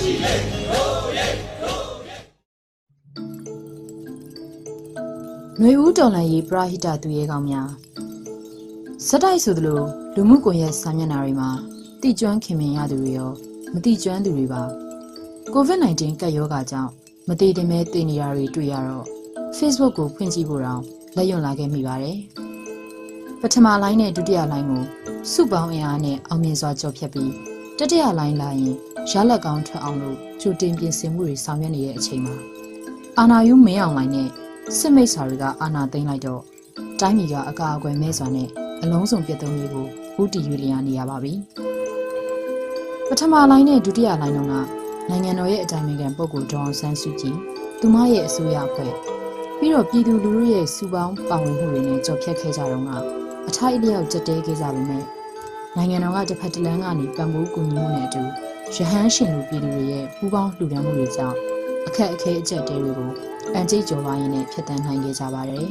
ຫນွေဦးတော်လန်ရေးပရဟိတသူရဲကောင်းများစက်တိုက်ဆိုသလိုလူမှုကွန်ရက်စာမျက်နှာတွေမှာတိကျွမ်းခင်မင်ရသူတွေရောမတိကျွမ်းသူတွေပါ COVID-19 ကပ်ရောဂါကြောင့်မတည်တင်မဲ့တည်နေရတွေတွေ့ရတော့ Facebook ကိုဖွင့်ကြည့်ဖို့တောင်လက်ရွံလာခဲ့မိပါတယ်ပထမလိုင်းနဲ့ဒုတိယလိုင်းကိုစုပေါင်းအင်အားနဲ့အောင်မြင်စွာကြော်ဖြတ်ပြီး တတိယလိုင်းလာရင်ရလက်ကောင်းထွက်အောင်လို့ကြိုတင်ပြင်ဆင်မှုတွေဆောင်ရွက်နေတဲ့အချိန်မှာအာနာယူမင်းအောင်လိုင်းနဲ့စစ်မိတ်ဆာတွေကအာနာသိမ်းလိုက်တော့တိုင်းပြည်ကအကာအကွယ်မဲ့စွာနဲ့အလုံးစုံပြတ်သုံးရေးကိုဥတီရွေလျာနေရပါပြီပထမလိုင်းနဲ့ဒုတိယလိုင်းတုန်းကနိုင်ငံတော်ရဲ့အတိုင်းအမြံပုဂ္ဂိုလ်ဒေါအောင်ဆန်းစုကြည်သူမရဲ့အစိုးရအဖွဲ့ပြီးတော့ပြည်သူလူထုရဲ့စုပေါင်းပါဝင်မှုတွေနဲ့ကြော်ဖြတ်ခဲ့ကြတော့ကအထိုက်အလျောက်ကြက်တဲခဲ့ကြပေမဲ့ နိုင်ငံတော်ကတစ်ဖက်တစ်လမ်းကနေပံ့ပိုးကူညီမှုနဲ့အတူရဟန်းရှင်လူပြည်သူတွေရဲ့ပူးပေါင်းလှူဒါန်းမှုတွေကြောင့်အခက်အခဲအကျက်တဲတွေကိုအန်ကျိတ်ကျော်ပါရင်းနဲ့ဖျက်ဆီးနိုင်ခဲ့ကြပါတယ်။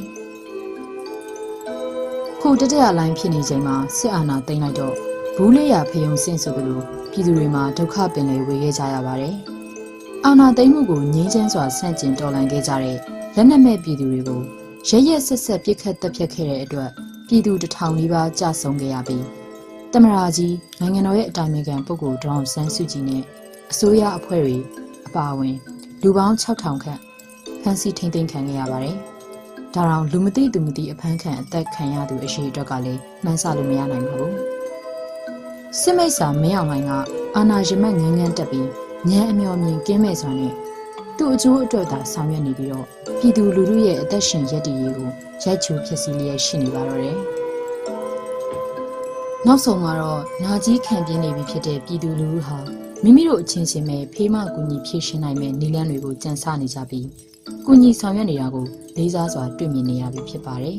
ခုတတရလိုင်းဖြစ်နေချိန်မှာစစ်အာဏာသိမ်းလိုက်တော့ဘူးလေးရဖယုံစင့်ဆိုသလိုပြည်သူတွေမှာဒုက္ခပင်လယ်ဝေခဲ့ကြရပါတယ်။အာဏာသိမ်းမှုကိုငြင်းချမ်းစွာဆန့်ကျင်တော်လှန်ခဲ့ကြတဲ့လက်နက်မဲ့ပြည်သူတွေကိုရရက်ဆက်ဆက်ပြစ်ခတ်တပ်ဖြတ်ခဲ့တဲ့အတွက်ပြည်သူတထောင်နီးပါးကြဆုံးခဲ့ရပြီး တမရာကြီးနိုင်ငံတော်ရဲ့အတိုင်ပင်ခံပုဂ္ဂိုလ်ဒေါအောင်ဆန်းစုကြည်နဲ့အစိုးရအဖွဲ့တွေအပါအဝင် လူပေါင်း6000ခန့်ဖမ်းဆီးထိန်းသိမ်းခံခဲ့ရပါတယ်။ဒါတောင်လူမသိသူမသိအဖမ်းခံအသက်ခံရသူအရှိအတွက်ကလည်းနှမ်းဆလို့မရနိုင်ပါဘူး။စစ်မိတ်ဆာမင်းအောင်လိုင်းကအာနာရမတ်ငန်းငန်းတက်ပြီးညံအမျော်မြင်ကင်းမဲ့စွာနဲ့သူ့အကျိုးအတွက်သာဆောင်ရွက်နေပြီးတော့ပြည်သူလူထုရဲ့အသက်ရှင်ရည်တည်ရေးကိုရိုက်ချိုးဖြစ်စီလျက်ရှိနေပါတော့တယ်။ နောက်ဆုံးကတော့နာကြီးခံပြင်းနေပြီဖြစ်တဲ့ပြည်သူလူထုဟာမိမိတို့အချင်းချင်းပဲဖေးမကူညီဖြည့်ရှင်းနိုင်မဲ့နည်းလမ်းတွေကိုကြံစနေကြပြီးကူညီဆောင်ရွက်နေတာကိုလေးစားစွာတွေ့မြင်နေရပြီဖြစ်ပါတယ်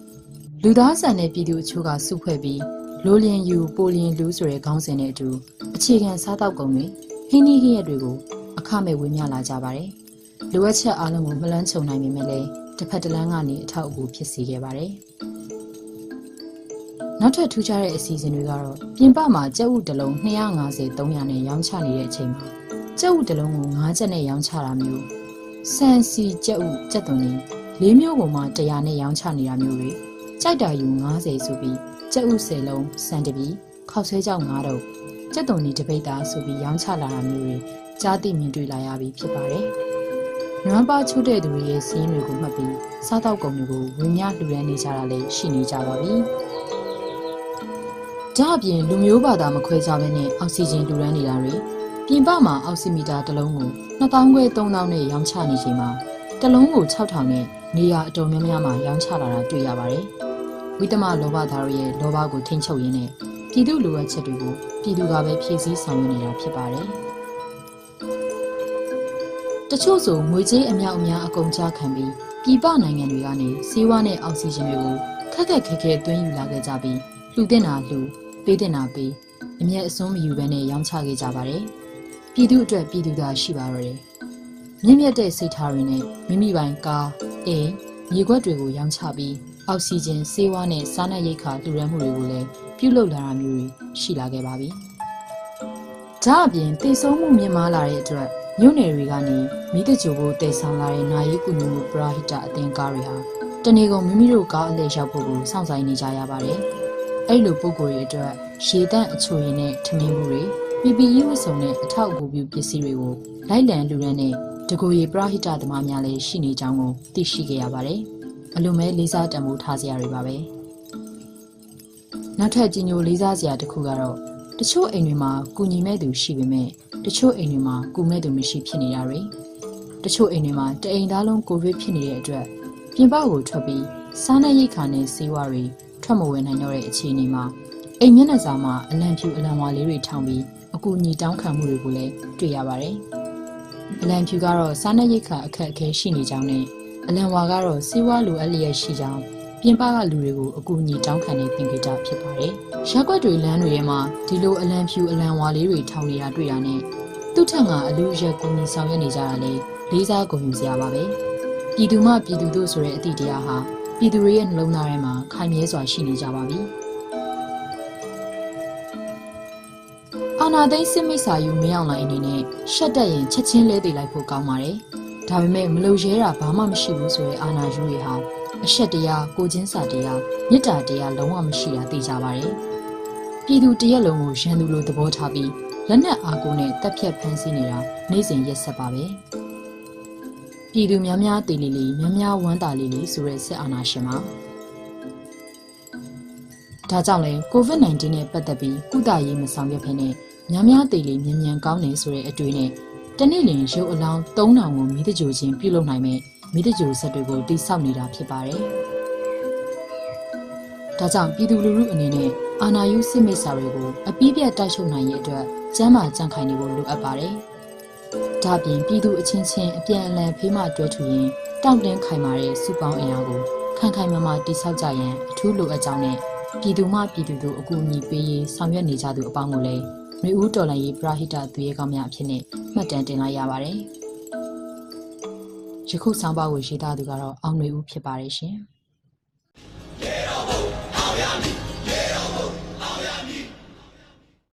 ။လူသားဆန်တဲ့ပြည်သူအချို့ကစုဖွဲ့ပြီးလိုလျင်ယူပိုလျင်လူဆိုတဲ့ခေါင်းစဉ်နဲ့အတူအခြေခံစားတောက်ကုန်တွေဟင်းနီးဟင်းရက်တွေကိုအခမဲ့ဝေမျှလာကြပါတယ်။လိုအပ်ချက်အားလုံးကိုမလန်းချုံနိုင်ပေမဲ့လည်းတစ်ဖက်တစ်လမ်းကနေအထောက်အကူဖြစ်စေခဲ့ပါတယ်။ နောက်ထပ်ထူးခြားတဲ့အစီအစဉ်တွေကတော့ပြင်ပမှာကြက်ဥတလုံး250 300နဲ့ရောင်းချနေတဲ့အချိန်မှာကြက်ဥတလုံးကို9ချက်နဲ့ရောင်းချတာမျိုးဆန်စီကြက်ဥကြက်သွန်လေး၄မျိုးပေါ်မှာ100နဲ့ရောင်းချနေတာမျိုးတွေကြိုက်တာယူ90ဆိုပြီးကြက်ဥ10လုံးစံတပီခောက်ဆွဲကြောက်9တော့ကြက်သွန်လေးတပိတ်သားဆိုပြီးရောင်းချလာတာမျိုးတွေကြားသိမြင်တွေ့လာရပြီးဖြစ်ပါတယ်။နွမ်းပါချိုးတဲ့သူတွေရဲ့စီးရင်တွေကိုမှတ်ပြီးစားတောက်ကုန်တွေကိုဝင်များလှူဒန်းနေကြတာလည်းရှိနေကြပါပြီ။ ဒါအပြင်လူမျိုးဘာသာမခွဲခြားဘဲနဲ့အောက်ဆီဂျင်လှူဒန်းနေတာတွေပြင်ပမှာအောက်ဆီမီတာတစ်လုံးကို2000ခွဲ3000နဲ့ရောင်းချနေချိန်မှာတစ်လုံးကို6000နဲ့နေရာအတော်များများမှာရောင်းချလာတာတွေ့ရပါတယ်။ဝိတမလောဘသားတို့ရဲ့လောဘကိုထိန်းချုပ်ရင်းနဲ့ပြည်သူလူဝက်ချက်တွေကိုပြည်သူကပဲဖြည့်ဆည်းဆောင်ရွက်နေတာဖြစ်ပါတယ်။တချို့ဆိုငွေကြေးအမြောက်အများအကုန်ကြခံပြီးပြည်ပနိုင်ငံတွေကနေဆေးဝါးနဲ့အောက်ဆီဂျင်တွေကိုခက်ခက်ခဲခဲသွင်းယူလာခဲ့ကြပြီးလှူတင်တာလှူ ပေးတင်တာပေးအမျက်အစွန်းမယူဘဲနဲ့ရောင်းချခဲ့ကြပါတယ်။ပြည်သူအတွက်ပြည်သူသာရှိပါတော့တယ်။မြင့်မြတ်တဲ့စိတ်ထားတွေနဲ့မိမိပိုင်ကားအိမ်မြေခွက်တွေကိုရောင်းချပြီးအောက်ဆီဂျင်ဆေးဝါးနဲ့စားနပ်ရိက္ခာတူရန်မှုတွေကိုလည်းပြုလုပ်လာတာမျိုးတွေရှိလာခဲ့ပါပြီ။ဒါအပြင်တေဆုံးမှုမြင့်မားလာတဲ့အတွက်မြို့နယ်တွေကနေမိတကြိုဖို့တည်ဆောင်လာတဲ့နာယီကူညီမှုပရာဟိတအသင်းကားတွေဟာတနေကုန်မိမိတို့ကားအလဲရောက်ဖို့ကိုစောင့်ဆိုင်နေကြရပါတယ်။ အဲ့လိုပုံကိုယ်တွေအတွက်ရေတန့်အချိုရည်နဲ့ထမင်းမှုတွေ PPE ဝတ်စုံနဲ့အထောက်အကူပြုပစ္စည်းတွေကိုလိုက်လံလူရန်နဲ့တကူရီပရဟိတသမားများလည်းရှိနေကြောင်းကိုသိရှိခဲ့ရပါတယ်။အလိုမဲလေးစားတံမိုးထားစရာတွေပါပဲ။နောက်ထပ်ကြီးညိုလေးစားစရာတစ်ခုကတော့တချို့အိမ်တွေမှာကုညီမဲ့သူရှိပေမဲ့တချို့အိမ်တွေမှာကုမဲ့သူမရှိဖြစ်နေတာတွေတချို့အိမ်တွေမှာတအိမ်သားလုံးကိုဗစ်ဖြစ်နေတဲ့အတွက်ပြင်ပကိုထွက်ပြီးစားနပ်ရိက္ခာနဲ့ဆေးဝါးတွေ ထွက်မဝင်နိုင်တော့တဲ့အခြေအနေမှာအိမ်မျက်နှာစာမှာအလံဖြူအလံဝါလေးတွေထောင်ပြီးအကူအညီတောင်းခံမှုတွေကိုလည်းတွေ့ရပါတယ်။အလံဖြူကတော့စားနပ်ရိက္ခာအခက်အခဲရှိနေကြောင်းနဲ့အလံဝါကတော့စီးပွားလိုအပ်လျက်ရှိကြောင်းပြင်ပကလူတွေကိုအကူအညီတောင်းခံနေသင်ကြဖြစ်ပါတယ်။ရက်ွက်တွေလမ်းတွေထဲမှာဒီလိုအလံဖြူအလံဝါလေးတွေထောင်နေတာတွေ့ရတဲ့သူ့ထက်ကအလူရက်ကူညီဆောင်ရွက်နေကြတာလေလေးစားဂုဏ်ယူစရာပါပဲ။ပြည်သူမှပြည်သူတို့ဆိုတဲ့အသည့်တရားဟာ ပြည်သူတွေရဲ့နှလုံးသားထဲမှာခိုင်မြဲစွာရှိနေကြပါပြီ။အာဏာနာသိန်းစစ်မိတ်စာယူမင်းအောင်လိုင်းအနေနဲ့ရှက်တက်ရင်ချက်ချင်းလဲသေးလိုက်ဖို့ကောင်းပါတယ်။ဒါပေမဲ့မလုံရဲတာဘာမှမရှိဘူးဆိုရင်အာနာယူတွေဟာအရှက်တရားကိုချင်းစာတရားမေတ္တာတရားလုံးဝမရှိတာသိကြပါတယ်။ပြည်သူတရက်လုံးကိုရန်သူလိုသဘောထားပြီးလက်နက်အားကိုနဲ့တပ်ဖြတ်ဖမ်းဆီးနေတာနေ့စဉ်ရက်ဆက်ပါပဲ။ ပြည်သူများများတည်လီလီများများဝမ်းသာလီလီဆိုတဲ့စစ်အာဏာရှင်မှာဒါကြောင့်လဲ COVID-19 နဲ့ပတ်သက်ပြီးကုသရေးမဆောင်ရွက်ဖ ೇನೆ များများတည်လီမြန်မြန်ကောင်းနေဆိုတဲ့အတွေ့နဲ့တနေ့လျင်ရုပ်အလောင်း3000ကိုမိတကြိုချင်းပြုလုပ်နိုင်မဲ့မိတကြိုဆက်တွေကိုတိစောက်နေတာဖြစ်ပါတယ်။ဒါကြောင့်ပြည်သူလူထုအနေနဲ့အာဏာယူစစ်မိတ်ဆာတွေကိုအပြည့်ပြတ်တိုက်ချုပ်နိုင်ရေးအတွက်ကျန်းမာကြံ့ခိုင်နေဖို့လိုအပ်ပါတယ်။ ဒါပြင်ပြည်သူအချင်းချင်းအပြန်အလှန်ဖေးမတွဲထူရင်တောင့်တင်းခိုင်မာတဲ့စုပေါင်းအင်အားကိုခိုင်ခိုင်မာမာတိစောက်ကြရန်အထူးလိုအပ်ကြောင်းနဲ့ပြည်သူမှပြည်သူတို့အကူအညီပေးရေးဆောင်ရွက်နေကြသူအပေါင်းကိုလည်းမျိုးဦးတော်လိုင်းရေးပရဟိတသူရဲကောင်းများအဖြစ်နဲ့မှတ်တမ်းတင်လိုက်ရပါတယ်။ယခုဆောင်ပါကိုရေးသားသူကတော့အောင်နွေဦးဖြစ်ပါတယ်ရှင်။